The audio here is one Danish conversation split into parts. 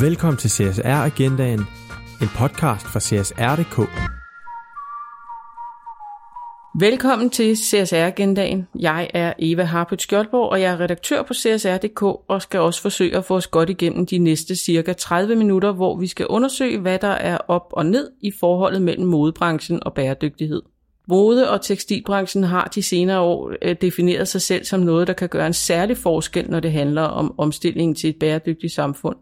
Velkommen til CSR Agendaen, en podcast fra CSR.dk. Velkommen til CSR Agendaen. Jeg er Eva Harpøt Skjoldborg, og jeg er redaktør på CSR.dk og skal også forsøge at få os godt igennem de næste cirka 30 minutter, hvor vi skal undersøge, hvad der er op og ned i forholdet mellem modebranchen og bæredygtighed. Mode- og tekstilbranchen har de senere år øh, defineret sig selv som noget, der kan gøre en særlig forskel, når det handler om omstillingen til et bæredygtigt samfund.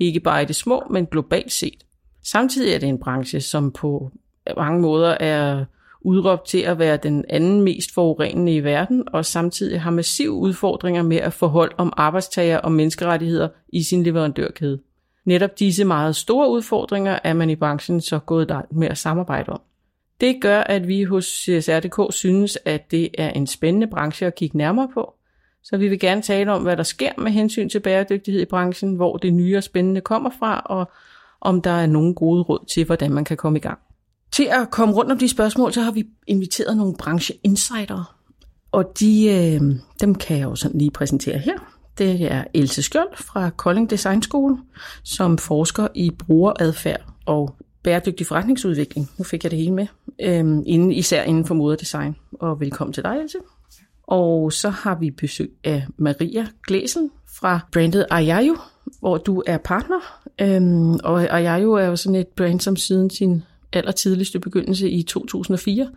Ikke bare i det små, men globalt set. Samtidig er det en branche, som på mange måder er udråbt til at være den anden mest forurenende i verden, og samtidig har massive udfordringer med at forholde om arbejdstager og menneskerettigheder i sin leverandørkæde. Netop disse meget store udfordringer er man i branchen så gået med at samarbejde om. Det gør, at vi hos CSRDK synes, at det er en spændende branche at kigge nærmere på. Så vi vil gerne tale om, hvad der sker med hensyn til bæredygtighed i branchen, hvor det nye og spændende kommer fra, og om der er nogle gode råd til, hvordan man kan komme i gang. Til at komme rundt om de spørgsmål, så har vi inviteret nogle brancheinsider, og de, øh, dem kan jeg jo sådan lige præsentere her. Det er Else Skjold fra Kolding Design School, som forsker i brugeradfærd og bæredygtig forretningsudvikling. Nu fik jeg det hele med. øh, inden, især inden for moderdesign. Og velkommen til dig, Else. Og så har vi besøg af Maria Glæsel fra brandet Ayayo, hvor du er partner. Øhm, og Ayayo er jo sådan et brand, som siden sin allertidligste begyndelse i 2004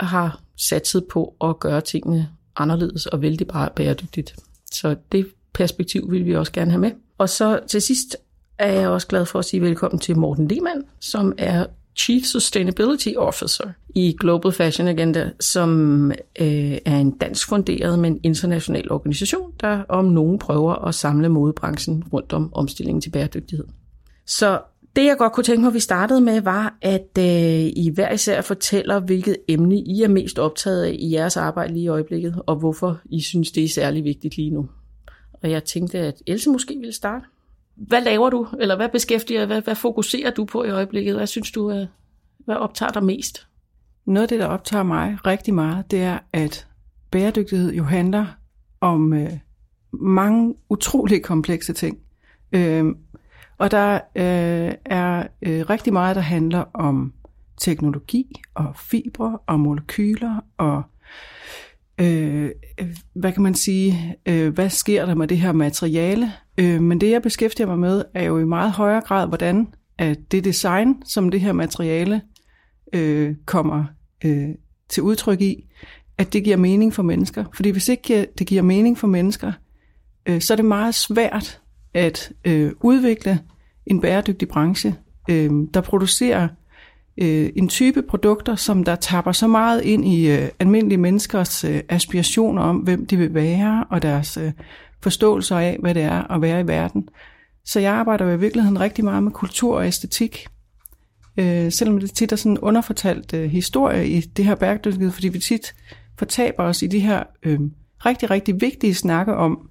har satset på at gøre tingene anderledes og vældig bare bæredygtigt. Så det perspektiv vil vi også gerne have med. Og så til sidst er jeg også glad for at sige velkommen til Morten Lehmann, som er Chief Sustainability Officer i Global Fashion Agenda, som øh, er en dansk funderet, men international organisation, der om nogen prøver at samle modebranchen rundt om omstillingen til bæredygtighed. Så det jeg godt kunne tænke mig, at vi startede med, var, at øh, I hver især fortæller, hvilket emne I er mest optaget af i jeres arbejde lige i øjeblikket, og hvorfor I synes, det er særlig vigtigt lige nu. Og jeg tænkte, at Else måske ville starte. Hvad laver du, eller hvad beskæftiger, hvad, hvad fokuserer du på i øjeblikket? Hvad synes du, øh, hvad optager dig mest? Noget af det, der optager mig rigtig meget, det er, at bæredygtighed jo handler om øh, mange utrolig komplekse ting. Øh, og der øh, er øh, rigtig meget, der handler om teknologi og fibre og molekyler og øh, hvad kan man sige, øh, hvad sker der med det her materiale? Øh, men det jeg beskæftiger mig med er jo i meget højere grad, hvordan at det design, som det her materiale øh, kommer øh, til udtryk i, at det giver mening for mennesker. Fordi hvis ikke øh, det giver mening for mennesker, øh, så er det meget svært at øh, udvikle en bæredygtig branche, øh, der producerer øh, en type produkter, som der tapper så meget ind i øh, almindelige menneskers øh, aspirationer om, hvem de vil være, og deres øh, forståelser af, hvad det er at være i verden. Så jeg arbejder jo i virkeligheden rigtig meget med kultur og æstetik, øh, selvom det tit er sådan en underfortalt øh, historie i det her bæredygtighed, fordi vi tit fortaber os i de her øh, rigtig, rigtig vigtige snakke om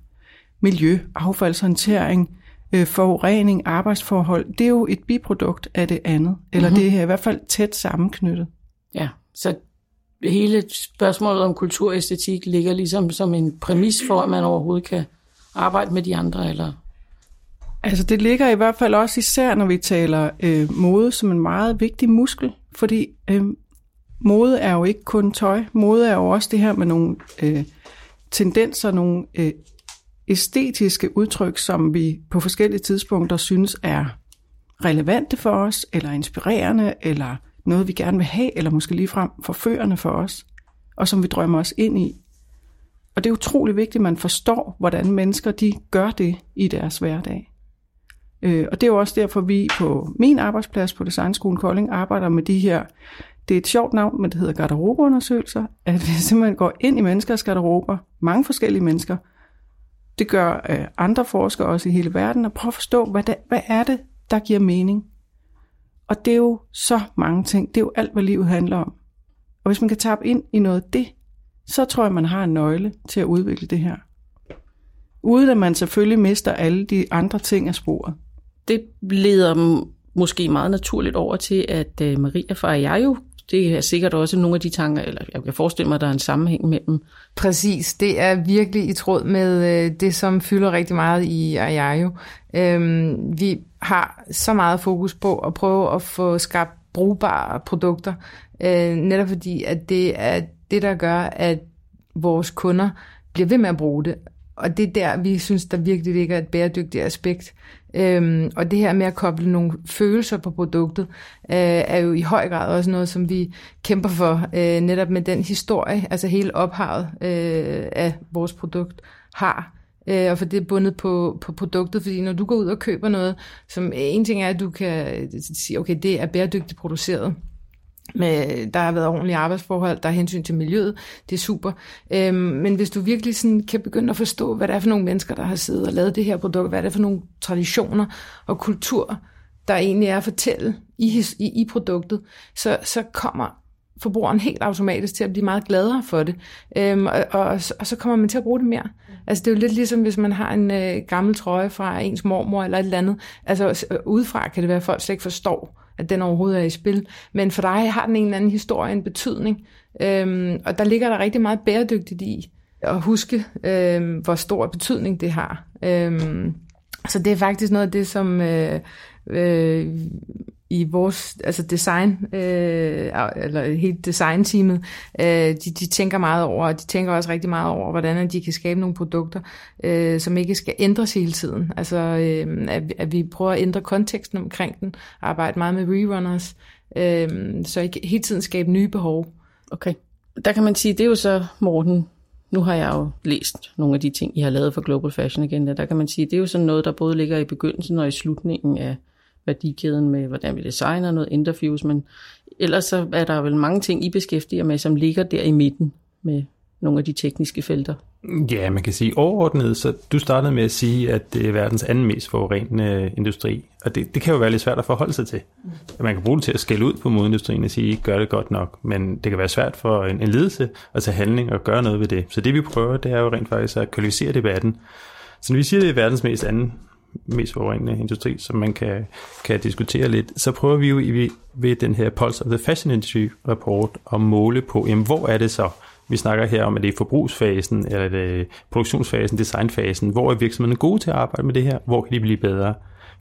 miljø, affaldshåndtering, øh, forurening, arbejdsforhold, det er jo et biprodukt af det andet. Eller mm-hmm. det er i hvert fald tæt sammenknyttet. Ja, så hele spørgsmålet om kulturæstetik ligger ligesom som en præmis for, at man overhovedet kan arbejde med de andre, eller? Altså det ligger i hvert fald også især, når vi taler øh, mode som en meget vigtig muskel, fordi øh, mode er jo ikke kun tøj. Mode er jo også det her med nogle øh, tendenser, nogle øh, æstetiske udtryk, som vi på forskellige tidspunkter synes er relevante for os, eller inspirerende, eller noget vi gerne vil have, eller måske ligefrem forførende for os, og som vi drømmer os ind i. Og det er utrolig vigtigt, at man forstår, hvordan mennesker de gør det i deres hverdag. Øh, og det er jo også derfor, vi på min arbejdsplads på Designskolen Kolding arbejder med de her, det er et sjovt navn, men det hedder garderobeundersøgelser, at vi simpelthen går ind i menneskers garderober, mange forskellige mennesker, det gør øh, andre forskere også i hele verden, og prøve at forstå, hvad, det, hvad er det, der giver mening. Og det er jo så mange ting. Det er jo alt, hvad livet handler om. Og hvis man kan tabe ind i noget af det, så tror jeg, man har en nøgle til at udvikle det her. Uden at man selvfølgelig mister alle de andre ting af sporet. Det leder måske meget naturligt over til, at øh, Maria jeg jo det er sikkert også nogle af de tanker, eller jeg kan forestille mig, at der er en sammenhæng mellem. Præcis, det er virkelig i tråd med øh, det, som fylder rigtig meget i Ayayo. Øhm, vi har så meget fokus på at prøve at få skabt brugbare produkter, øh, netop fordi, at det er det, der gør, at vores kunder bliver ved med at bruge det. Og det er der, vi synes, der virkelig ligger et bæredygtigt aspekt. Øhm, og det her med at koble nogle følelser på produktet, øh, er jo i høj grad også noget, som vi kæmper for, øh, netop med den historie, altså hele ophavet øh, af vores produkt har. Øh, og for det er bundet på, på produktet, fordi når du går ud og køber noget, som en ting er, at du kan sige, okay, det er bæredygtigt produceret, med, der har været ordentlige arbejdsforhold, der er hensyn til miljøet, det er super. Øhm, men hvis du virkelig sådan kan begynde at forstå, hvad det er for nogle mennesker, der har siddet og lavet det her produkt, hvad det er for nogle traditioner og kultur, der egentlig er at fortælle i, i, i produktet, så, så kommer forbrugeren helt automatisk til at blive meget gladere for det. Øhm, og, og, og så kommer man til at bruge det mere. Altså det er jo lidt ligesom, hvis man har en øh, gammel trøje fra ens mormor eller et eller andet. Altså øh, udefra kan det være, at folk slet ikke forstår, at den overhovedet er i spil. Men for dig har den en eller anden historie, en betydning. Øhm, og der ligger der rigtig meget bæredygtigt i at huske, øhm, hvor stor betydning det har. Øhm, så det er faktisk noget af det, som øh, øh, i vores altså design, øh, eller helt designteamet, øh, de, de tænker meget over, og de tænker også rigtig meget over, hvordan de kan skabe nogle produkter, øh, som ikke skal ændres hele tiden. Altså, øh, at, at vi prøver at ændre konteksten omkring den, arbejde meget med rerunners, øh, så ikke hele tiden skabe nye behov. Okay. Der kan man sige, det er jo så, Morten, nu har jeg jo læst nogle af de ting, I har lavet for Global Fashion igen, der kan man sige, det er jo sådan noget, der både ligger i begyndelsen og i slutningen af værdikæden med, hvordan vi designer noget interviews, men ellers så er der vel mange ting, I beskæftiger med, som ligger der i midten med nogle af de tekniske felter. Ja, man kan sige overordnet, så du startede med at sige, at det er verdens anden mest forurenende industri, og det, det kan jo være lidt svært at forholde sig til. Mm. Man kan bruge det til at skælde ud på modindustrien og sige, gør det godt nok, men det kan være svært for en, en ledelse at tage handling og gøre noget ved det. Så det vi prøver, det er jo rent faktisk at kvalificere debatten. Så når vi siger, at det er verdens mest anden mest forurenende industri, som man kan, kan diskutere lidt, så prøver vi jo i, ved den her Pulse of the Fashion Industry rapport at måle på, jamen, hvor er det så, vi snakker her om, at det er forbrugsfasen, eller det produktionsfasen, designfasen, hvor er virksomhederne gode til at arbejde med det her, hvor kan de blive bedre?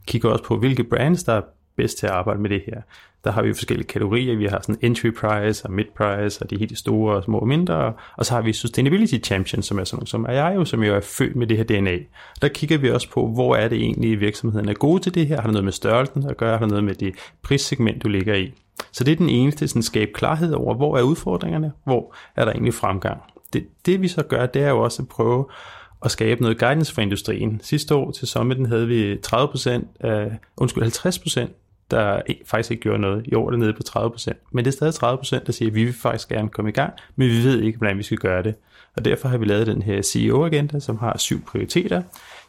Kigger også på, hvilke brands, der bedst til at arbejde med det her der har vi forskellige kategorier. Vi har sådan entry price og mid price og de helt store og små og mindre. Og så har vi sustainability champions, som er sådan nogle som er jeg jo, som jo er født med det her DNA. Der kigger vi også på, hvor er det egentlig, virksomheden er gode til det her? Har det noget med størrelsen at gøre? Har det noget med det prissegment, du ligger i? Så det er den eneste sådan, skabe klarhed over, hvor er udfordringerne? Hvor er der egentlig fremgang? Det, det vi så gør, det er jo også at prøve at skabe noget guidance for industrien. Sidste år til Summiten havde vi 30%, øh, undskyld, 50% der faktisk ikke gjorde noget. Jo, det er nede på 30%. Men det er stadig 30%, der siger, at vi vil faktisk gerne komme i gang, men vi ved ikke, hvordan vi skal gøre det. Og derfor har vi lavet den her CEO-agenda, som har syv prioriteter.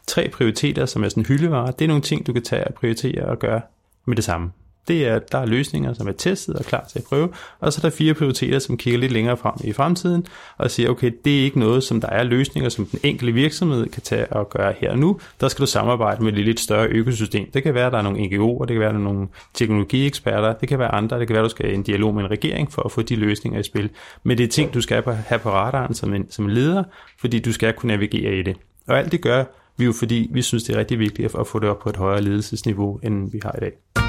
Tre prioriteter, som er sådan hyldevare. Det er nogle ting, du kan tage og prioritere og gøre med det samme. Det er, der er løsninger, som er testet og klar til at prøve, og så er der fire prioriteter, som kigger lidt længere frem i fremtiden, og siger, okay, det er ikke noget, som der er løsninger, som den enkelte virksomhed kan tage og gøre her og nu. Der skal du samarbejde med et lidt større økosystem. Det kan være, at der er nogle NGO'er, det kan være, at der er nogle teknologieksperter, det kan være andre, det kan være, at du skal i en dialog med en regering for at få de løsninger i spil. Men det er ting, du skal have på radaren som en, som en leder, fordi du skal kunne navigere i det. Og alt det gør vi jo, fordi vi synes, det er rigtig vigtigt at få det op på et højere ledelsesniveau, end vi har i dag.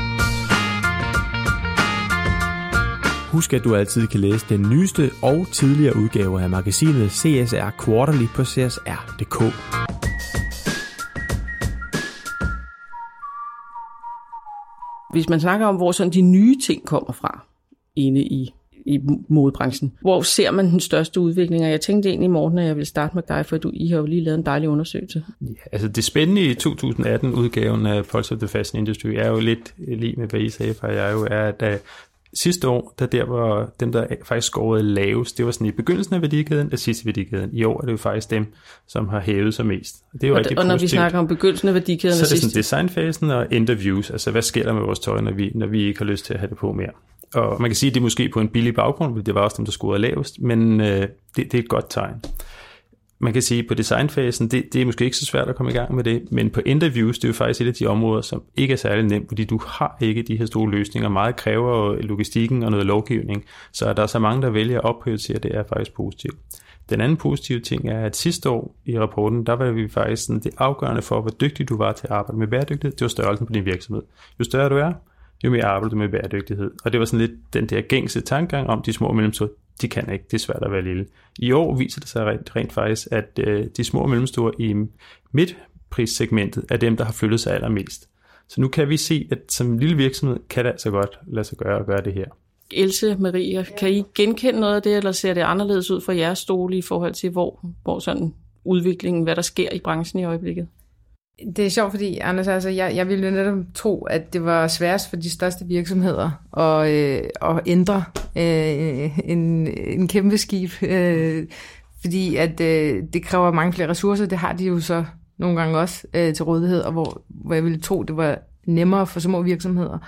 Husk, at du altid kan læse den nyeste og tidligere udgave af magasinet CSR Quarterly på csr.dk. Hvis man snakker om, hvor sådan de nye ting kommer fra inde i i modebranchen. Hvor ser man den største udvikling? Og jeg tænkte egentlig i morgen, at jeg ville starte med dig, for du I har jo lige lavet en dejlig undersøgelse. Ja, altså det spændende i 2018-udgaven af Pulse of the Fashion Industry er jo lidt lige med, hvad I sagde, for jeg jo er, at sidste år, der der var dem, der faktisk scorede lavest, det var sådan i begyndelsen af værdikæden og sidste værdikæden. I år er det jo faktisk dem, som har hævet sig mest. Det er jo og, rigtig og når positivt. vi snakker om begyndelsen af værdikæden så er det sådan designfasen og interviews, altså hvad sker der med vores tøj, når vi, når vi ikke har lyst til at have det på mere. Og man kan sige, at det er måske på en billig baggrund, det var også dem, der scorede lavest, men øh, det, det er et godt tegn man kan sige, på designfasen, det, det er måske ikke så svært at komme i gang med det, men på interviews, det er jo faktisk et af de områder, som ikke er særlig nemt, fordi du har ikke de her store løsninger. Meget kræver logistikken og noget lovgivning, så der er så mange, der vælger at opprioritere, det er faktisk positivt. Den anden positive ting er, at sidste år i rapporten, der var vi faktisk sådan, det afgørende for, hvor dygtig du var til at arbejde med bæredygtighed, det var størrelsen på din virksomhed. Jo større du er, jo mere arbejder du med bæredygtighed. Og det var sådan lidt den der gængse tankegang om, de små og mellemstore, de kan ikke, det er svært at være lille. I år viser det sig rent, rent faktisk, at øh, de små og mellemstore i midtprissegmentet er dem, der har flyttet sig allermest. Så nu kan vi se, at som lille virksomhed kan det altså godt lade sig gøre at gøre det her. Else Maria, kan I genkende noget af det, eller ser det anderledes ud for jeres stole i forhold til, hvor, hvor sådan udviklingen, hvad der sker i branchen i øjeblikket? Det er sjovt, fordi Anders, altså, jeg, jeg ville netop tro, at det var sværest for de største virksomheder at, øh, at ændre øh, en, en kæmpe skib, øh, fordi at øh, det kræver mange flere ressourcer. Det har de jo så nogle gange også øh, til rådighed, og hvor, hvor jeg ville tro, det var nemmere for små virksomheder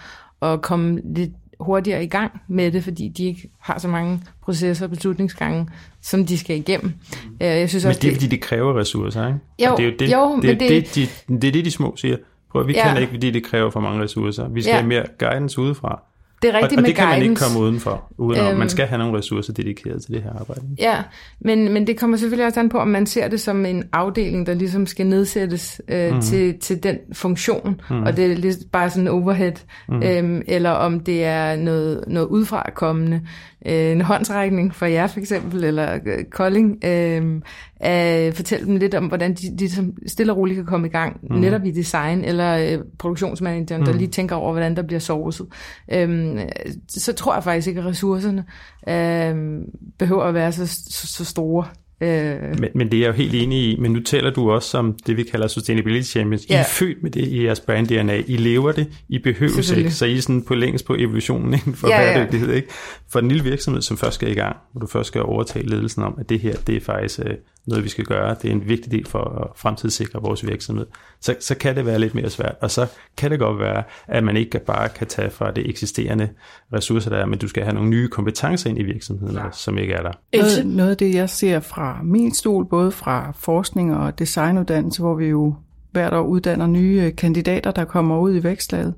at komme lidt hurtigere i gang med det, fordi de ikke har så mange processer og beslutningsgange, som de skal igennem. Øh, jeg synes også, men det er, fordi det kræver ressourcer, ikke? Jo, og det er jo det, jo, det, det, det, det, det, det er det, de små siger. Prøv, vi ja. kan ikke, fordi det kræver for mange ressourcer. Vi skal ja. have mere guidance udefra. Det er rigtigt og, og med det kan guidance. man ikke komme udenfor. Udenom. Øhm, man skal have nogle ressourcer dedikeret til det her arbejde. Ja, men, men det kommer selvfølgelig også an på, om man ser det som en afdeling, der ligesom skal nedsættes øh, mm. til, til den funktion, mm. og det er lidt bare sådan en overhead, mm. øhm, eller om det er noget, noget udefra kommende. Øh, en håndsrækning for jer for eksempel, eller øh, Kolding, øh, at fortælle dem lidt om, hvordan de, de stille og roligt kan komme i gang, mm. netop i design, eller øh, produktionsmanageren, mm. der lige tænker over, hvordan der bliver sourcet. Øh, så tror jeg faktisk ikke, at ressourcerne øh, behøver at være så, så, så store. Øh. Men, men det er jeg jo helt enig i, men nu taler du også som det, vi kalder Sustainability Champions. Ja. I er født med det i jeres brand DNA. I lever det, I behøver ikke, så I er sådan på længst på evolutionen inden for ja, bæredygtighed. Ikke? For en lille virksomhed, som først skal i gang, hvor du først skal overtage ledelsen om, at det her, det er faktisk øh, noget, vi skal gøre. Det er en vigtig del for at fremtidssikre vores virksomhed. Så, så kan det være lidt mere svært, og så kan det godt være, at man ikke bare kan tage fra det eksisterende ressourcer, der er, men du skal have nogle nye kompetencer ind i virksomheden, ja. som ikke er der. Noget, noget af det, jeg ser fra min stol, både fra forskning og designuddannelse, hvor vi jo hvert år uddanner nye øh, kandidater, der kommer ud i vækstlaget,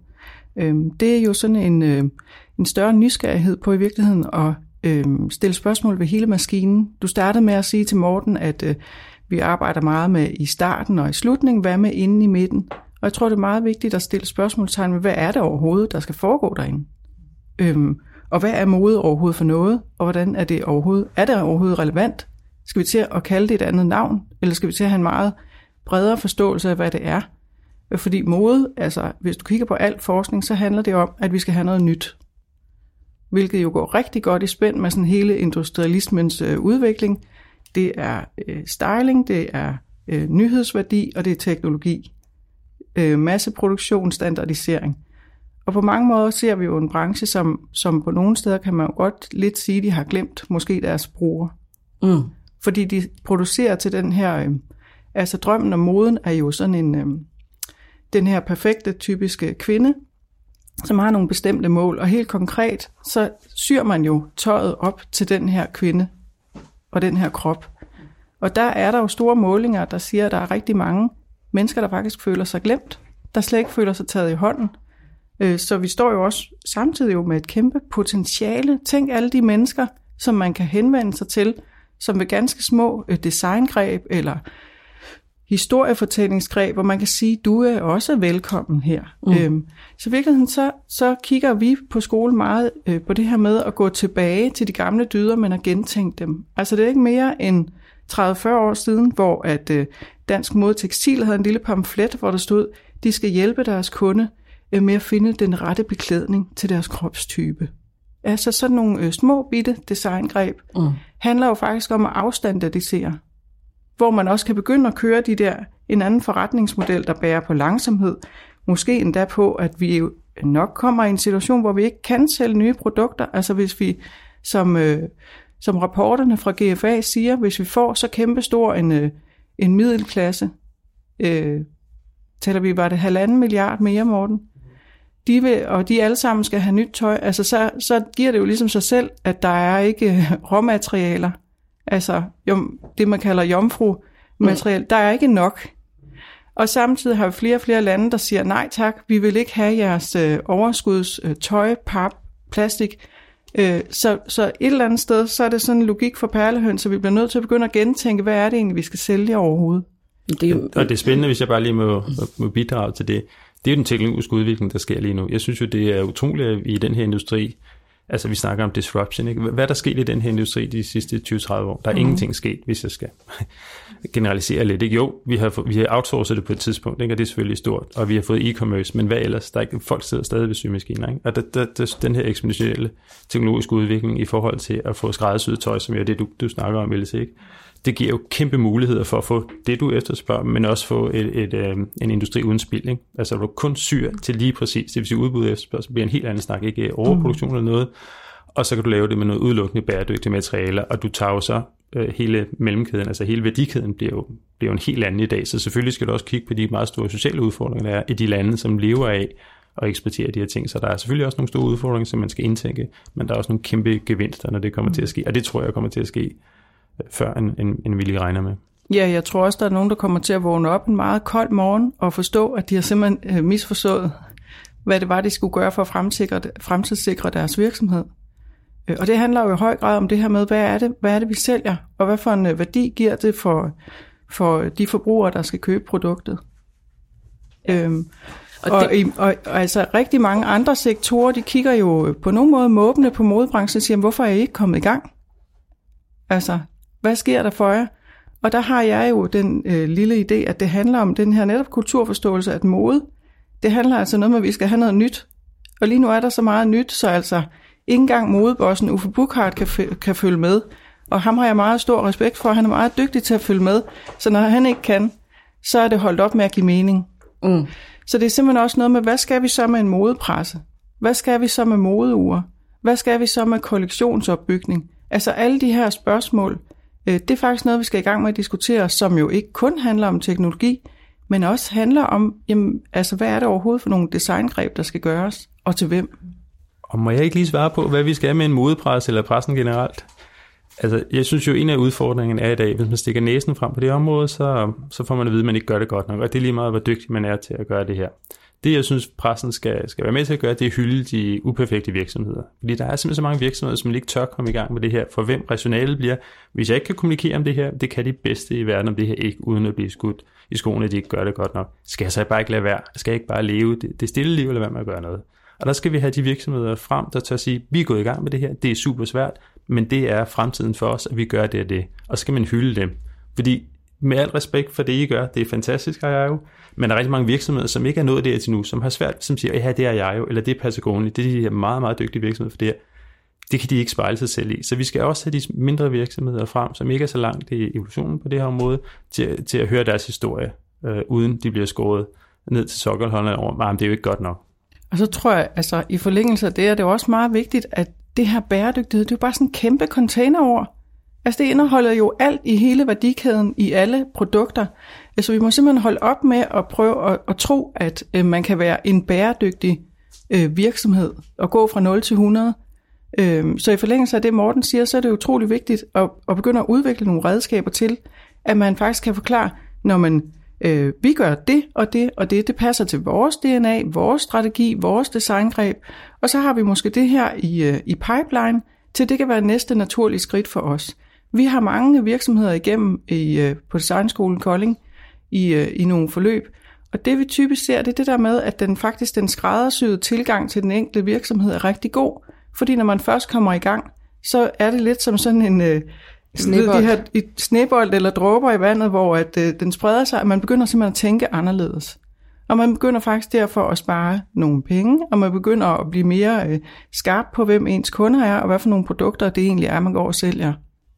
øhm, det er jo sådan en, øh, en større nysgerrighed på i virkeligheden at øhm, stille spørgsmål ved hele maskinen. Du startede med at sige til Morten, at øh, vi arbejder meget med i starten og i slutningen, hvad med inde i midten. Og jeg tror, det er meget vigtigt at stille spørgsmålstegn med, hvad er det overhovedet, der skal foregå derinde? Øhm, og hvad er mode overhovedet for noget? Og hvordan er det overhovedet, er det overhovedet relevant? Skal vi til at kalde det et andet navn? Eller skal vi til at have en meget bredere forståelse af, hvad det er? Fordi mode, altså hvis du kigger på al forskning, så handler det om, at vi skal have noget nyt hvilket jo går rigtig godt i spænd med sådan hele industrialismens øh, udvikling. Det er øh, styling, det er øh, nyhedsværdi, og det er teknologi. Øh, masseproduktion, standardisering. Og på mange måder ser vi jo en branche, som, som på nogle steder kan man jo godt lidt sige, de har glemt måske deres brugere. Mm. Fordi de producerer til den her, øh, altså drømmen om moden er jo sådan en, øh, den her perfekte typiske kvinde, som har nogle bestemte mål. Og helt konkret, så syr man jo tøjet op til den her kvinde og den her krop. Og der er der jo store målinger, der siger, at der er rigtig mange mennesker, der faktisk føler sig glemt, der slet ikke føler sig taget i hånden. Øh, så vi står jo også samtidig jo med et kæmpe potentiale. Tænk alle de mennesker, som man kan henvende sig til, som ved ganske små øh, designgreb eller historiefortællingsgreb, hvor man kan sige, du er også velkommen her. Mm. Øhm, så i virkeligheden så, så kigger vi på skole meget øh, på det her med at gå tilbage til de gamle dyder, men at gentænke dem. Altså det er ikke mere end 30-40 år siden, hvor at øh, Dansk Mode Tekstil havde en lille pamflet, hvor der stod, de skal hjælpe deres kunde øh, med at finde den rette beklædning til deres kropstype. Altså sådan nogle øh, små bitte designgreb mm handler jo faktisk om at afstandardisere hvor man også kan begynde at køre de der, en anden forretningsmodel, der bærer på langsomhed, måske endda på, at vi nok kommer i en situation, hvor vi ikke kan sælge nye produkter, altså hvis vi, som, øh, som rapporterne fra GFA siger, hvis vi får så kæmpe stor en, øh, en middelklasse, øh, taler vi, var det halvanden milliard mere, Morten? De vil, og de alle sammen skal have nyt tøj, altså så, så giver det jo ligesom sig selv, at der er ikke råmaterialer Altså jo, det, man kalder jomfru-materiel. Mm. Der er ikke nok. Og samtidig har vi flere og flere lande, der siger, nej tak, vi vil ikke have jeres øh, overskuds øh, tøj, pap, plastik. Øh, så, så et eller andet sted, så er det sådan en logik for perlehøn, så vi bliver nødt til at begynde at gentænke, hvad er det egentlig, vi skal sælge overhovedet. Det er jo... Og det er spændende, hvis jeg bare lige må, må bidrage til det. Det er jo den teknologiske udvikling, der sker lige nu. Jeg synes jo, det er utroligt, at vi i den her industri, altså vi snakker om disruption, ikke? hvad er der sket i den her industri de sidste 20-30 år? Der er mm. ingenting sket, hvis jeg skal generalisere lidt. Ikke? Jo, vi har, vi har outsourcet det på et tidspunkt, ikke? og det er selvfølgelig stort, og vi har fået e-commerce, men hvad ellers? Der er ikke, folk sidder stadig ved symaskiner. Ikke? Og der, der, der, den her eksponentielle teknologiske udvikling i forhold til at få skræddersyet tøj, som er det, du, du snakker om, Else, ikke? Det giver jo kæmpe muligheder for at få det, du efterspørger, men også få et, et, øh, en industri uden spild. Ikke? Altså, du kun syr til lige præcis, det vil sige udbud og så bliver en helt anden snak, ikke overproduktion eller noget, og så kan du lave det med noget udelukkende bæredygtige materialer, og du tager jo så øh, hele mellemkæden, altså hele værdikæden bliver jo, bliver jo en helt anden i dag, så selvfølgelig skal du også kigge på de meget store sociale udfordringer, der er i de lande, som lever af at eksportere de her ting. Så der er selvfølgelig også nogle store udfordringer, som man skal indtænke, men der er også nogle kæmpe gevinster, når det kommer til at ske. Og det tror jeg kommer til at ske før, end, end, end vi lige regner med. Ja, jeg tror også, der er nogen, der kommer til at vågne op en meget kold morgen og forstå, at de har simpelthen øh, misforstået, hvad det var, de skulle gøre for at fremsikre, fremtidssikre deres virksomhed. Øh, og det handler jo i høj grad om det her med, hvad er det, hvad er det vi sælger, og hvad for en øh, værdi giver det for, for de forbrugere, der skal købe produktet. Øhm, og, og, det... og, og altså rigtig mange andre sektorer, de kigger jo på nogen måde måbende på modebranchen og siger, hvorfor er I ikke kommet i gang? Altså, hvad sker der for jer? Og der har jeg jo den øh, lille idé, at det handler om den her netop kulturforståelse, at mode, det handler altså noget med, at vi skal have noget nyt. Og lige nu er der så meget nyt, så altså ikke engang modebossen Uffe Bukhardt kan, kan følge med. Og ham har jeg meget stor respekt for, han er meget dygtig til at følge med. Så når han ikke kan, så er det holdt op med at give mening. Mm. Så det er simpelthen også noget med, hvad skal vi så med en modepresse? Hvad skal vi så med modeuger? Hvad skal vi så med kollektionsopbygning? Altså alle de her spørgsmål, Øh, det er faktisk noget, vi skal i gang med at diskutere, som jo ikke kun handler om teknologi, men også handler om, jamen, altså, hvad er det overhovedet for nogle designgreb, der skal gøres, og til hvem? Og må jeg ikke lige svare på, hvad vi skal med en modepres eller pressen generelt? Altså, jeg synes jo, en af udfordringerne er i dag, hvis man stikker næsen frem på det område, så, så får man at vide, at man ikke gør det godt nok. Og det er lige meget, hvor dygtig man er til at gøre det her. Det, jeg synes, pressen skal, skal være med til at gøre, det er at hylde de uperfekte virksomheder. Fordi der er simpelthen så mange virksomheder, som ikke tør komme i gang med det her. For hvem rationale bliver, hvis jeg ikke kan kommunikere om det her, det kan de bedste i verden om det her ikke, uden at blive skudt i skoene, at de ikke gør det godt nok. Skal jeg så bare ikke lade være? Skal jeg ikke bare leve det, det stille liv, eller hvad med at gøre noget? Og der skal vi have de virksomheder frem, der tør sige, vi er gået i gang med det her, det er super svært, men det er fremtiden for os, at vi gør det og det. Og så skal man hylde dem. Fordi med al respekt for det, I gør, det er fantastisk, har jeg jo, men der er rigtig mange virksomheder, som ikke er nået det til nu, som har svært, som siger, ja, det er jeg jo, eller det er Patagonia, det er de her meget, meget dygtige virksomheder for det her. Det kan de ikke spejle sig selv i. Så vi skal også have de mindre virksomheder frem, som ikke er så langt i evolutionen på det her område, til, til at høre deres historie, øh, uden de bliver skåret ned til sokkelholderne over, men det er jo ikke godt nok. Og så tror jeg, altså i forlængelse af det, er det også meget vigtigt, at det her bæredygtighed, det er jo bare sådan en kæmpe containerord. Altså det indeholder jo alt i hele værdikæden i alle produkter. Altså vi må simpelthen holde op med at prøve at, at tro, at øh, man kan være en bæredygtig øh, virksomhed og gå fra 0 til 100. Øh, så i forlængelse af det, Morten siger, så er det utrolig vigtigt at, at begynde at udvikle nogle redskaber til, at man faktisk kan forklare, når man øh, vi gør det og det og det, det passer til vores DNA, vores strategi, vores designgreb, og så har vi måske det her i, øh, i pipeline, til det kan være næste naturlige skridt for os. Vi har mange virksomheder igennem i, øh, på Designskolen Kolding i, øh, i nogle forløb, og det vi typisk ser, det er det der med, at den faktisk den skræddersyede tilgang til den enkelte virksomhed er rigtig god, fordi når man først kommer i gang, så er det lidt som sådan en, øh, snebold. De her, et snebold eller dråber i vandet, hvor at, øh, den spreder sig, og man begynder simpelthen at tænke anderledes. Og man begynder faktisk derfor at spare nogle penge, og man begynder at blive mere øh, skarp på, hvem ens kunder er, og hvad for nogle produkter det egentlig er, man går og sælger.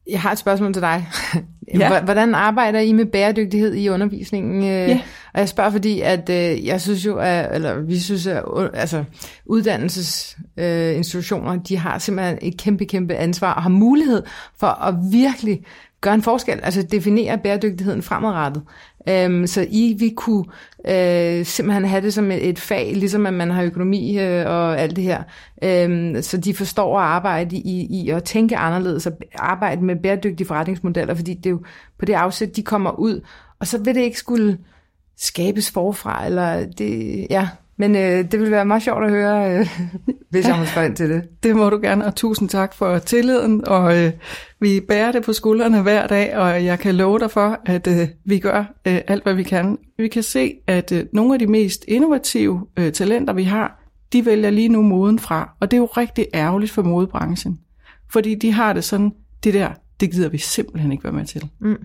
Jeg har et spørgsmål til dig. Ja. Hvordan arbejder I med bæredygtighed i undervisningen? Øh, ja. Og jeg spørger, fordi at øh, jeg synes jo, at, eller vi synes, at altså, uddannelsesinstitutioner, øh, de har simpelthen et kæmpe, kæmpe ansvar og har mulighed for at virkelig gøre en forskel, altså definere bæredygtigheden fremadrettet. Øhm, så I vi kunne øh, simpelthen have det som et, et fag, ligesom at man har økonomi øh, og alt det her. Øhm, så de forstår at arbejde i, i at tænke anderledes og arbejde med bæredygtige forretningsmodeller, fordi det er jo på det afsæt, de kommer ud, og så vil det ikke skulle skabes forfra, eller det, ja, men øh, det vil være meget sjovt at høre, øh, hvis jeg må spørge ind til det. Det må du gerne, og tusind tak for tilliden, og øh, vi bærer det på skuldrene hver dag, og jeg kan love dig for, at øh, vi gør øh, alt, hvad vi kan. Vi kan se, at øh, nogle af de mest innovative øh, talenter, vi har, de vælger lige nu moden fra, og det er jo rigtig ærgerligt for modebranchen, fordi de har det sådan, det der, det gider vi simpelthen ikke være med til. Mm.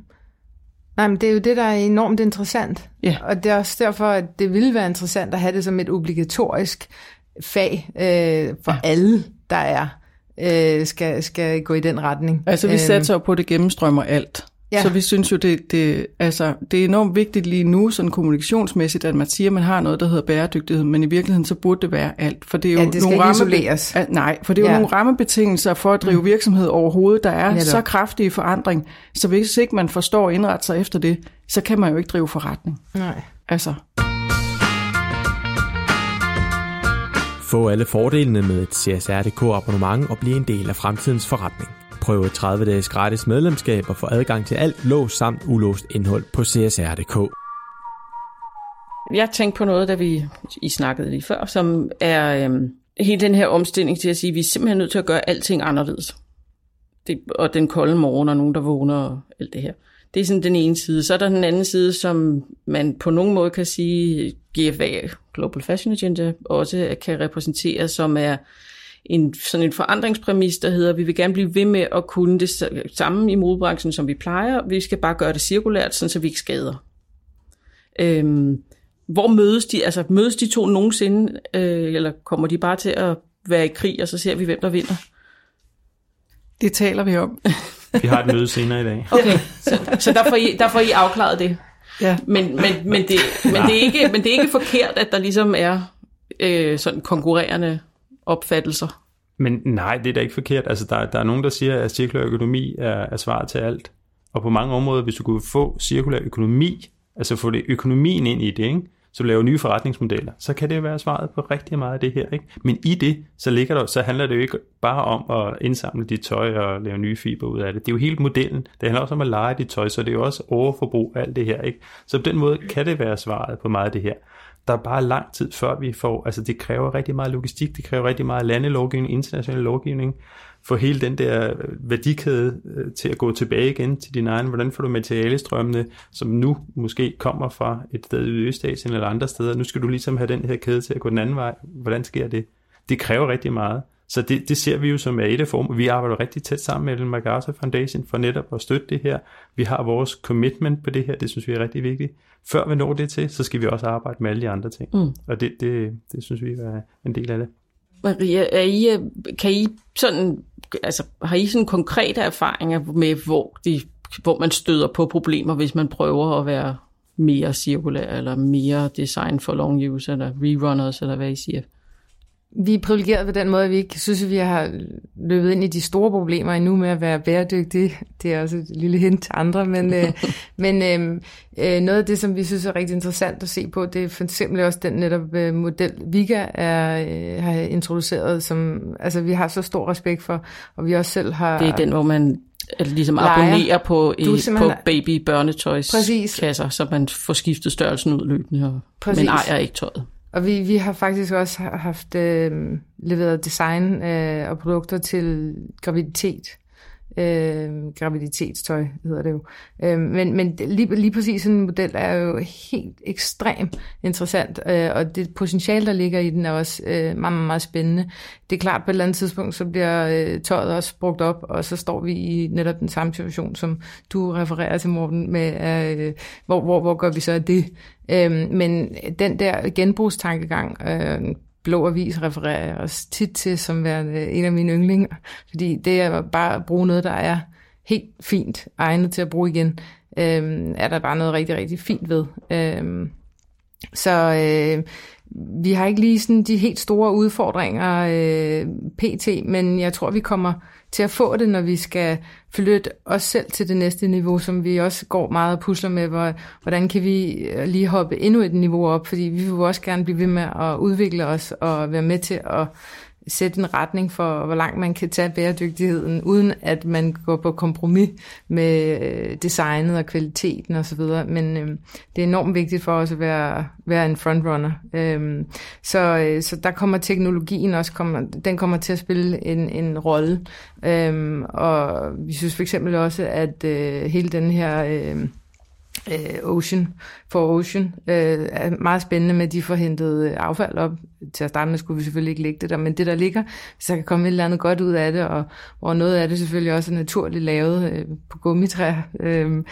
Nej, men det er jo det, der er enormt interessant. Ja. Og det er også derfor, at det ville være interessant at have det som et obligatorisk fag øh, for ja. alle, der er, øh, skal, skal gå i den retning. Altså vi Øhm, satser jo på, at det gennemstrømmer alt. Ja. Så vi synes jo, det, det, altså, det er enormt vigtigt lige nu, sådan kommunikationsmæssigt, at man siger, at man har noget, der hedder bæredygtighed, men i virkeligheden så burde det være alt. For det er jo Ja, det skal nogle ikke ramme- isoleres. Ja, nej, for det er jo Ja. nogle rammebetingelser for at drive virksomhed overhovedet, der er Netop. så kraftig forandring. Så hvis ikke man forstår at indrette sig efter det, så kan man jo ikke drive forretning. Nej. Altså, Få alle fordelene med et CSRDK abonnement og blive en del af fremtidens forretning. Prøv et 30 dages gratis medlemskab og få adgang til alt låst samt ulåst indhold på CSR.dk. Jeg tænkte på noget, da vi I snakkede lige før, som er øhm, hele den her omstilling til at sige, at vi er simpelthen nødt til at gøre alting anderledes. Det, og den kolde morgen, og nogen, der vågner og alt det her. Det er sådan den ene side. Så er der den anden side, som man på nogen måde kan sige, GFA, Global Fashion Agenda, også kan repræsentere, som er en, sådan en forandringspræmis, der hedder, at vi vil gerne blive ved med at kunne det samme i modebranchen, som vi plejer. Vi skal bare gøre det cirkulært, sådan, så vi ikke skader. Øhm, hvor mødes de? Altså mødes de to nogensinde, øh, eller kommer de bare til at være i krig, og så ser vi, hvem der vinder? det taler vi om. Vi har et møde senere i dag. Okay, så, så der, får I, der får I afklaret det. Ja. Men, men, men, det, men, det er ikke, men det er ikke forkert, at der ligesom er øh, sådan konkurrerende opfattelser. Men nej, det er da ikke forkert. Altså, der, der er nogen, der siger, at cirkulær økonomi er, er svaret til alt. Og på mange områder, hvis du kunne få cirkulær økonomi, altså få det økonomien ind i det, ikke? så du laver nye forretningsmodeller, så kan det være svaret på rigtig meget af det her. Ikke? Men i det, så, ligger der, så handler det jo ikke bare om at indsamle dit tøj og lave nye fiber ud af det. Det er jo hele modellen. Det handler også om at lege dit tøj, så det er jo også overforbrug af alt det her. Ikke? Så på den måde kan det være svaret på meget af det her. Der er bare lang tid før vi får, altså det kræver rigtig meget logistik, det kræver rigtig meget landelovgivning, international lovgivning, få hele den der øh, værdikæde øh, til at gå tilbage igen til din egen, hvordan får du materialestrømmene, som nu måske kommer fra et sted i Østasien eller andre steder, nu skal du ligesom have den her kæde til at gå den anden vej, hvordan sker det? Det kræver rigtig meget. Så det, det ser vi jo som er et af form. Vi arbejder rigtig tæt sammen med Ellen MacArthur Foundation for netop at støtte det her. Vi har vores commitment på det her, det synes vi er rigtig vigtigt. Før vi når det til, så skal vi også arbejde med alle de andre ting. Mm. Og det, det, det synes vi er en del af det. Maria, er I, øh, kan I sådan, altså, har I sådan konkrete erfaringer med, hvor, de, hvor man støder på problemer, hvis man prøver at være mere cirkulær, eller mere design for long use, eller rerunners, eller hvad I siger? Vi er privilegeret på den måde, at vi ikke synes, at vi har løbet ind i de store problemer endnu med at være bæredygtige. Det er også et lille hint til andre, men, øh, men øh, øh, noget af det, som vi synes er rigtig interessant at se på, det er for eksempel også den netop øh, model, Vika er, øh, har introduceret, som altså, vi har så stor respekt for, og vi også selv har... Det er den, hvor man øh, ligesom Leger. abonnerer på, Du på baby børnetøjs Præcis. kasser, så man får skiftet størrelsen ud løbende, og, Præcis. men ejer ikke tøjet. Og vi, vi har faktisk også haft øh, leveret design øh, og produkter til graviditet. Øh, graviditetstøj hedder det jo. Øh, men men lige, lige præcis sådan en model er jo helt ekstremt interessant, øh, og det potentiale, der ligger i den, er også øh, meget, meget, meget spændende. Det er klart, på et eller andet tidspunkt, så bliver øh, tøjet også brugt op, og så står vi i netop den samme situation, som du refererer til, Morten, med, øh, hvor, hvor, hvor gør vi så af det? Øh, men den der genbrugstankegang, øh, Blå Avis refererer jeg også tit til som værende en af mine yndlinger, fordi det er bare at bruge noget, der er helt fint egnet til at bruge igen, øh, er der bare noget rigtig, rigtig fint ved. Øh, så øh, vi har ikke lige sådan de helt store udfordringer øh, pt, men jeg tror, vi kommer til at få det, når vi skal flytte os selv til det næste niveau, som vi også går meget og pusler med, hvor, hvordan kan vi øh, lige hoppe endnu et niveau op, fordi vi vil også gerne blive ved med at udvikle os og være med til at sætte en retning for, hvor langt man kan tage bæredygtigheden, uden at man går på kompromis med øh, designet og kvaliteten osv. Men øh, det er enormt vigtigt for os at være, være en frontrunner. Øh, så, øh, så der kommer teknologien også, kommer, den kommer til at spille en, en rolle. Øh, og vi synes for eksempel også, at øh, hele den her... Øh, øh, Ocean for Ocean øh, er meget spændende med, de forhentede øh, affald op. Til at starte med skulle vi selvfølgelig ikke lægge det der, men det der ligger, så kan komme et eller andet godt ud af det, og hvor noget af det selvfølgelig også er naturligt lavet øh, på gummitræer, øh,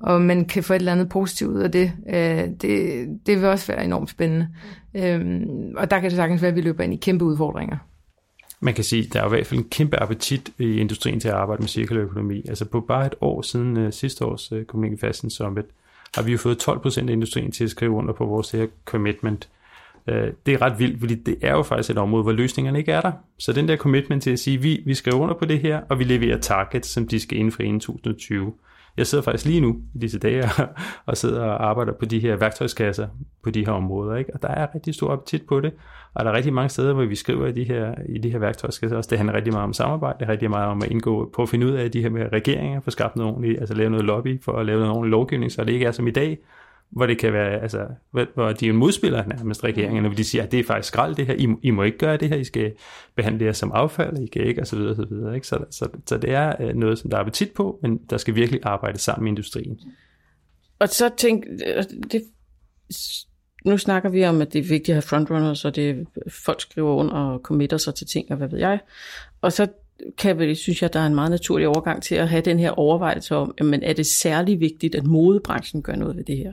og man kan få et eller andet positivt ud af det. Øh, det, det vil også være enormt spændende. Øh, og der kan det sagtens være, at vi løber ind i kæmpe udfordringer. Man kan sige, der er i hvert fald en kæmpe appetit i industrien til at arbejde med cirkulær økonomi. Altså på bare et år siden uh, sidste års øh, uh, Community Fashion Summit, har vi jo fået 12% af industrien til at skrive under på vores her commitment. Uh, det er ret vildt, fordi det er jo faktisk et område, hvor løsningerne ikke er der. Så den der commitment til at sige, vi, vi skriver under på det her, og vi leverer targets, som de skal indfri inden 2020. Jeg sidder faktisk lige nu i disse dage og sidder og arbejder på de her værktøjskasser på de her områder, ikke? og der er rigtig stor appetit på det. Og der er rigtig mange steder, hvor vi skriver i de her, i de her værktøjskasser også. Det handler rigtig meget om samarbejde, det er rigtig meget om at indgå på at finde ud af de her med regeringer, få skabt noget ordentligt, altså lave noget lobby for at lave noget ordentlig lovgivning, så det ikke er som i dag, hvor det kan være, altså, hvor de er en modspiller nærmest regeringerne, hvor de siger, at det er faktisk skrald det her, I, I må ikke gøre det her, I skal behandle det som affald, I kan ikke, og så videre, og så videre. Ikke? Så, så, så det er øh, noget, som der er appetit på, men der skal virkelig arbejde sammen med industrien. Og så tænk, øh, det, nu snakker vi om, at det er vigtigt at have frontrunners, og det folk skriver under og committer sig til ting, og hvad ved jeg. Og så kan vi, synes jeg, der er en meget naturlig overgang til at have den her overvejelse om, men er det særlig vigtigt, at modebranchen gør noget ved det her?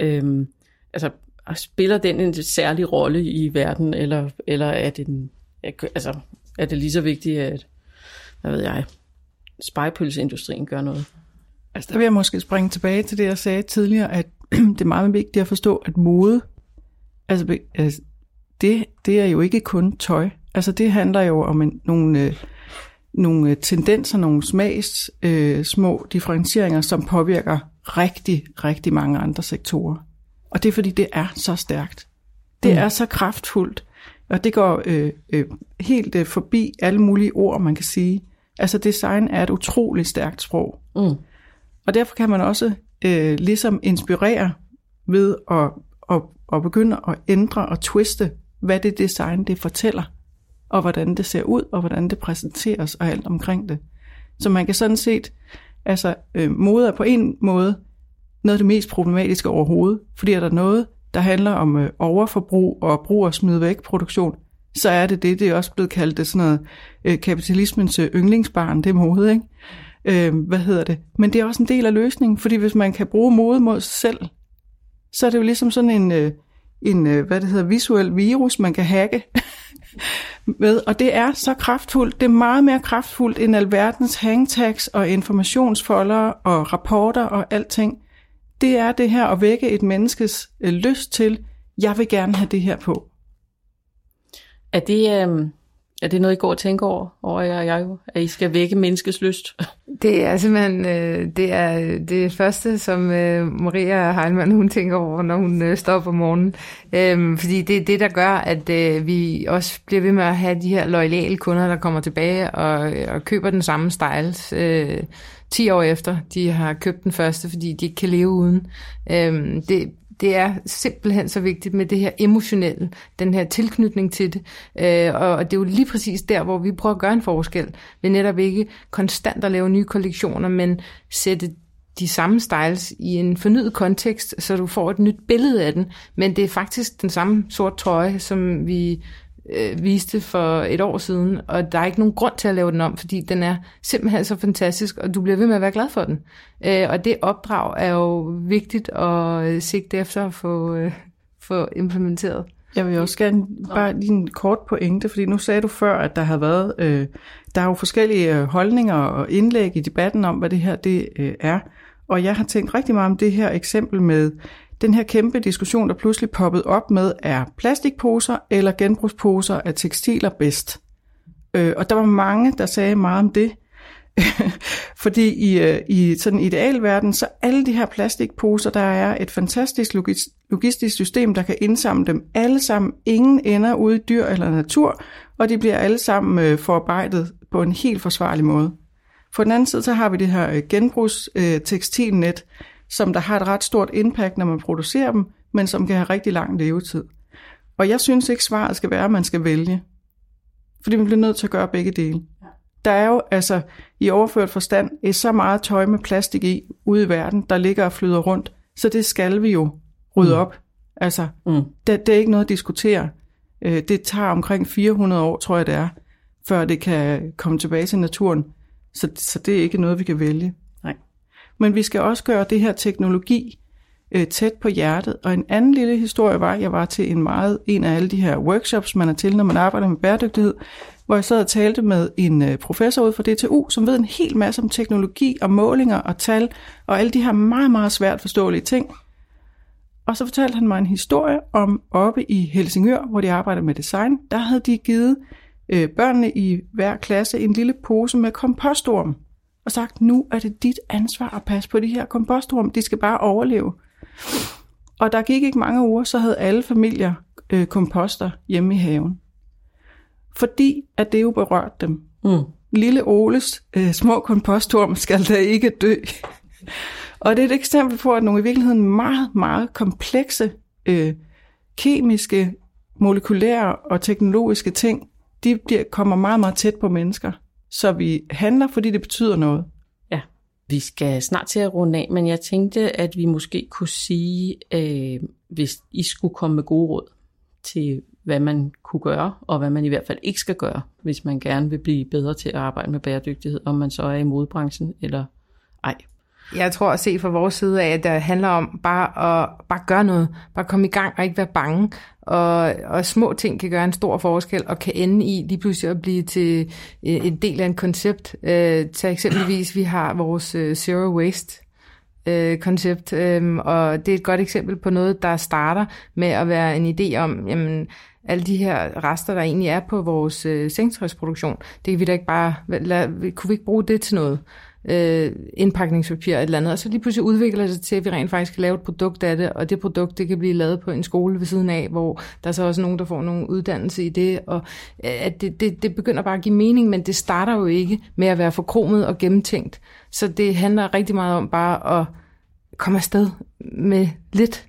Øhm, altså, spiller den en særlig rolle i verden, eller, eller er, det en, altså, er det lige så vigtigt, at, hvad ved jeg, spejpølseindustrien gør noget? Altså, der vil jeg måske springe tilbage til det, jeg sagde tidligere, at det er meget vigtigt at forstå, at mode, altså, altså det, det er jo ikke kun tøj. Altså det handler jo om en, nogle, øh, nogle øh, tendenser, nogle smags øh, små differentieringer, som påvirker rigtig, rigtig mange andre sektorer. Og det er fordi, det er så stærkt. Det mm. er så kraftfuldt, og det går øh, øh, helt øh, forbi alle mulige ord, man kan sige. Altså design er et utroligt stærkt sprog. Mm. Og derfor kan man også øh, ligesom inspirere ved at, at, at begynde at ændre og twiste, hvad det design det fortæller, og hvordan det ser ud, og hvordan det præsenteres og alt omkring det. Så man kan sådan set, altså øh, mode er på en måde noget af det mest problematiske overhovedet, fordi er der noget, der handler om øh, overforbrug og brug og smid væk produktion, så er det det, det er også blevet kaldt det sådan noget øh, kapitalismens øh, yndlingsbarn, det mode, ikke? Øh, hvad hedder det? Men det er også en del af løsningen, fordi hvis man kan bruge mode mod sig selv, så er det jo ligesom sådan en, øh, en øh, hvad det hedder, visuel virus, man kan hacke med, og det er så kraftfuldt. Det er meget mere kraftfuldt end alverdens hangtags og informationsfolder og rapporter og alting. Det er det her at vække et menneskes øh, lyst til, jeg vil gerne have det her på. Er det, øh, er det noget, I går og tænker over, over jeg, jeg, at I skal vække menneskets lyst? Det er simpelthen øh, det, er det første, som øh, Maria Heilmann hun tænker over, når hun øh, står op om morgenen. Øhm, fordi det er det, der gør, at øh, vi også bliver ved med at have de her loyale kunder, der kommer tilbage og, øh, og køber den samme styles øh, 10 år efter, de har købt den første, fordi de ikke kan leve uden. Øhm, det, det er simpelthen så vigtigt med det her emotionelle, den her tilknytning til det. Øh, og det er jo lige præcis der, hvor vi prøver at gøre en forskel. Vi netop ikke konstant at lave nye kollektioner, men sætte de samme styles i en fornyet kontekst, så du får et nyt billede af den. Men det er faktisk den samme sort trøje, som vi øh, viste for et år siden, og der er ikke nogen grund til at lave den om, fordi den er simpelthen så fantastisk, og du bliver ved med at være glad for den. Øh, og det opdrag er jo vigtigt at øh, sigte efter at få, øh, få implementeret. Jeg vil også gerne bare lige en kort pointe, fordi nu sagde du før, at der har været, øh, der er jo forskellige øh, holdninger og indlæg i debatten om, hvad det her det øh, er. Og jeg har tænkt rigtig meget om det her eksempel med den her kæmpe diskussion, der pludselig poppede op med, er plastikposer eller genbrugsposer af tekstiler bedst? Øh, og der var mange, der sagde meget om det. Fordi i, øh, i sådan en idealverden, så alle de her plastikposer, der er et fantastisk logistisk system, der kan indsamle dem alle sammen. Ingen ender ude i dyr eller natur, og de bliver alle sammen øh, forarbejdet på en helt forsvarlig måde. For den anden side, så har vi det her øh, øh som der har et ret stort impact, når man producerer dem, men som kan have rigtig lang levetid. Og jeg synes ikke, svaret skal være, at man skal vælge. Fordi man bliver nødt til at gøre begge dele. Der er jo altså i overført forstand et så meget tøj med plastik i ude i verden, der ligger og flyder rundt, så det skal vi jo rydde mm. op. Altså, mm. det, det er ikke noget at diskutere. Øh, det tager omkring 400 år, tror jeg det er, før det kan komme tilbage til naturen. Så, så det er ikke noget, vi kan vælge. Men vi skal også gøre det her teknologi øh, tæt på hjertet. Og en anden lille historie var, at jeg var til en meget en af alle de her workshops, man er til, når man arbejder med bæredygtighed, hvor jeg sad og talte med en øh, professor ud fra DTU, som ved en hel masse om teknologi og målinger og tal og alle de her meget, meget svært forståelige ting. Og så fortalte han mig en historie om oppe i Helsingør, hvor de arbejder med design. Der havde de givet øh, børnene i hver klasse en lille pose med kompostorm og sagt, nu er det dit ansvar at passe på de her kompostorm. De skal bare overleve. Og der gik ikke mange uger, så havde alle familier øh, komposter hjemme i haven. Fordi at det jo berørte dem. Mm. Lille Oles øh, små kompostorm skal da ikke dø. og det er et eksempel på, at nogle i virkeligheden meget, meget komplekse øh, kemiske, molekylære og teknologiske ting, de bliver, kommer meget, meget tæt på mennesker. Så vi handler, fordi det betyder noget. Vi skal snart til at runde af, men jeg tænkte, at vi måske kunne sige, øh, hvis I skulle komme med gode råd til, hvad man kunne gøre, og hvad man i hvert fald ikke skal gøre, hvis man gerne vil blive bedre til at arbejde med bæredygtighed, om man så er i modbranchen eller ej. Jeg tror at se fra vores side af, at det handler om bare at bare gøre noget, bare komme i gang og ikke være bange. Og, og små ting kan gøre en stor forskel og kan ende i lige pludselig at blive til øh, en del af en koncept. Øh, tag eksempelvis, vi har vores øh, Zero Waste øh, koncept, øh, og det er et godt eksempel på noget, der starter med at være en idé om, jamen, alle de her rester, der egentlig er på vores øh, sengtøjsproduktion, det kan vi da ikke bare, lad, kunne vi ikke bruge det til noget? Øh, indpakningspapir eller andet, og så lige pludselig udvikler det sig til, at vi rent faktisk kan lave et produkt af det, og det produkt, det kan blive lavet på en skole ved siden af, hvor der er så også nogen, der får nogle uddannelse i det, og øh, at det, det, det begynder bare at give mening, men det starter jo ikke med at være forkromet og gennemtænkt. Så det handler rigtig meget om bare at komme afsted med lidt.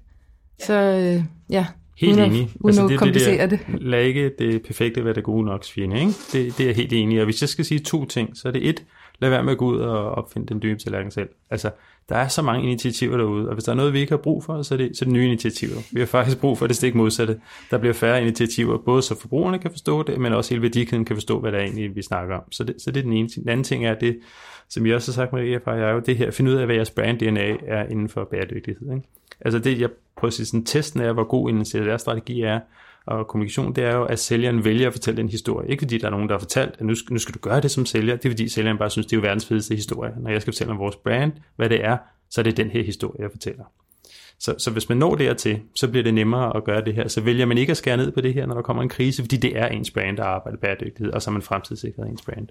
Så øh, ja, Helt uden enig. At, uden altså, det, komplicere det. det. Lad ikke det perfekte være det gode nok svine. Ikke? Det, det er helt enig. Og hvis jeg skal sige to ting, så er det et, lad være med at gå ud og opfinde den dybe tallerken selv. Altså, der er så mange initiativer derude, og hvis der er noget, vi ikke har brug for, så er det, så er det nye initiativer. Vi har faktisk brug for det stik modsatte. Der bliver færre initiativer, både så forbrugerne kan forstå det, men også hele værdikæden kan forstå, hvad det er egentlig, vi snakker om. Så det, så det er den ene ting. Den anden ting er det, som jeg også har sagt, Maria, EFI, jeg er jo det her, finde ud af, hvad jeres brand DNA er inden for bæredygtighed. Ikke? Altså det, jeg prøver at sige, sådan, testen af, hvor god en CSR-strategi er, og kommunikation, det er jo, at sælgeren vælger at fortælle en historie. Ikke fordi der er nogen, der har fortalt, at nu skal, nu skal du gøre det som sælger. Det er fordi sælgeren bare synes, det er jo verdens fedeste historie. Når jeg skal fortælle om vores brand, hvad det er, så er det den her historie, jeg fortæller. Så, så hvis man når dertil, så bliver det nemmere at gøre det her. Så vælger man ikke at skære ned på det her, når der kommer en krise, fordi det er ens brand, der arbejder bæredygtighed, og så er man fremtidssikret ens brand.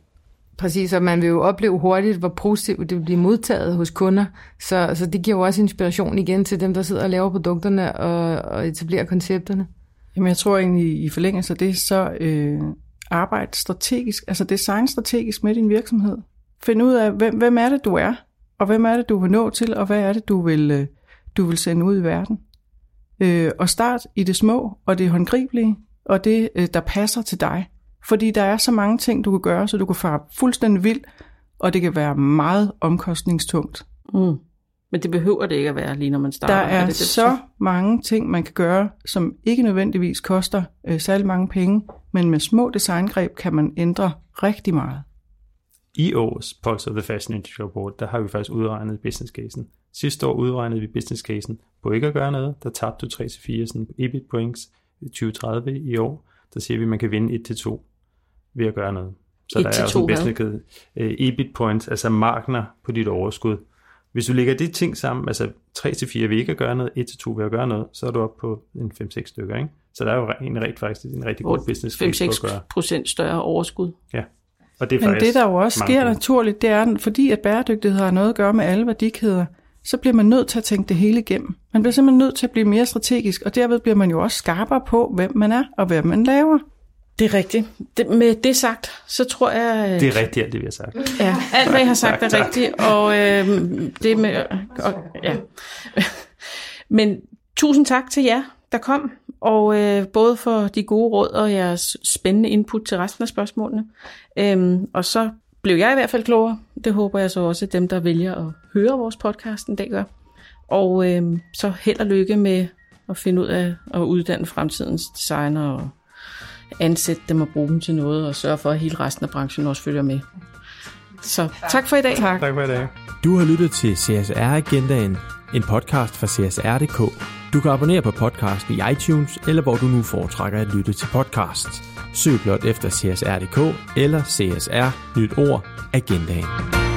Præcis, og man vil jo opleve hurtigt, hvor positivt det bliver modtaget hos kunder. Så, så det giver jo også inspiration igen til dem, der sidder og laver produkterne og, og etablerer koncepterne. Jamen jeg tror egentlig i forlængelse af det, så øh, arbejde strategisk, altså design strategisk med din virksomhed. Find ud af, hvem, hvem er det du er, og hvem er det du vil nå til, og hvad er det du vil, øh, du vil sende ud i verden. Øh, og start i det små, og det håndgribelige, og det øh, der passer til dig. Fordi der er så mange ting, du kan gøre, så du kan fare fuldstændig vild, og det kan være meget omkostningstungt. Mm. Men det behøver det ikke at være, lige når man starter. Der er, er det, det så mange ting, man kan gøre, som ikke nødvendigvis koster øh, særlig mange penge, men med små designgreb kan man ændre rigtig meget. I års Pulse of the Fashion Industry Report, der har vi faktisk udregnet business casen. Sidste år udregnede vi business casen på ikke at gøre noget. Der tabte du 3-4 sådan EBIT points i 2030 i år. Der siger vi, at man kan vinde 1-2 ved at gøre noget. Så der er også en business case. Uh, EBIT points, altså markner på dit overskud Hvis du lægger de ting sammen, altså 3-4 vil ikke gøre noget, 1-2 vil gøre noget, så er du oppe på en 5-6 stykker, ikke? Så der er jo en rigtig, faktisk en rigtig god business case på at gøre. 5-6 procent større overskud. Ja. Og det er Men det, der jo også sker penge. naturligt, det er, fordi at bæredygtighed har noget at gøre med alle værdikæder, så bliver man nødt til at tænke det hele igennem. Man bliver simpelthen nødt til at blive mere strategisk, og derved bliver man jo også skarpere på, hvem man er og hvad man laver. Det er rigtigt. Det, med det sagt, så tror jeg... Det er rigtigt, alt det vi har sagt. Ja, alt hvad jeg har sagt Tak, er tak. rigtigt, og øh, det med... Og, ja. Men tusind tak til jer, der kom, og øh, både for de gode råd og jeres spændende input til resten af spørgsmålene. Øhm, og så blev jeg i hvert fald klogere. Det håber jeg så også, at dem, der vælger at høre vores podcast en dag gør. Og øh, så held og lykke med at finde ud af at uddanne fremtidens designer og ansætte dem og bruge dem til noget, og sørge for, at hele resten af branchen også følger med. Så tak for i dag. Tak. Tak for i dag. Du har lyttet til CSR Agendaen, en podcast fra CSR.dk. Du kan abonnere på podcasten i iTunes, eller hvor du nu foretrækker at lytte til podcasts. Søg blot efter CSR.dk eller CSR Nyt Ord Agendaen.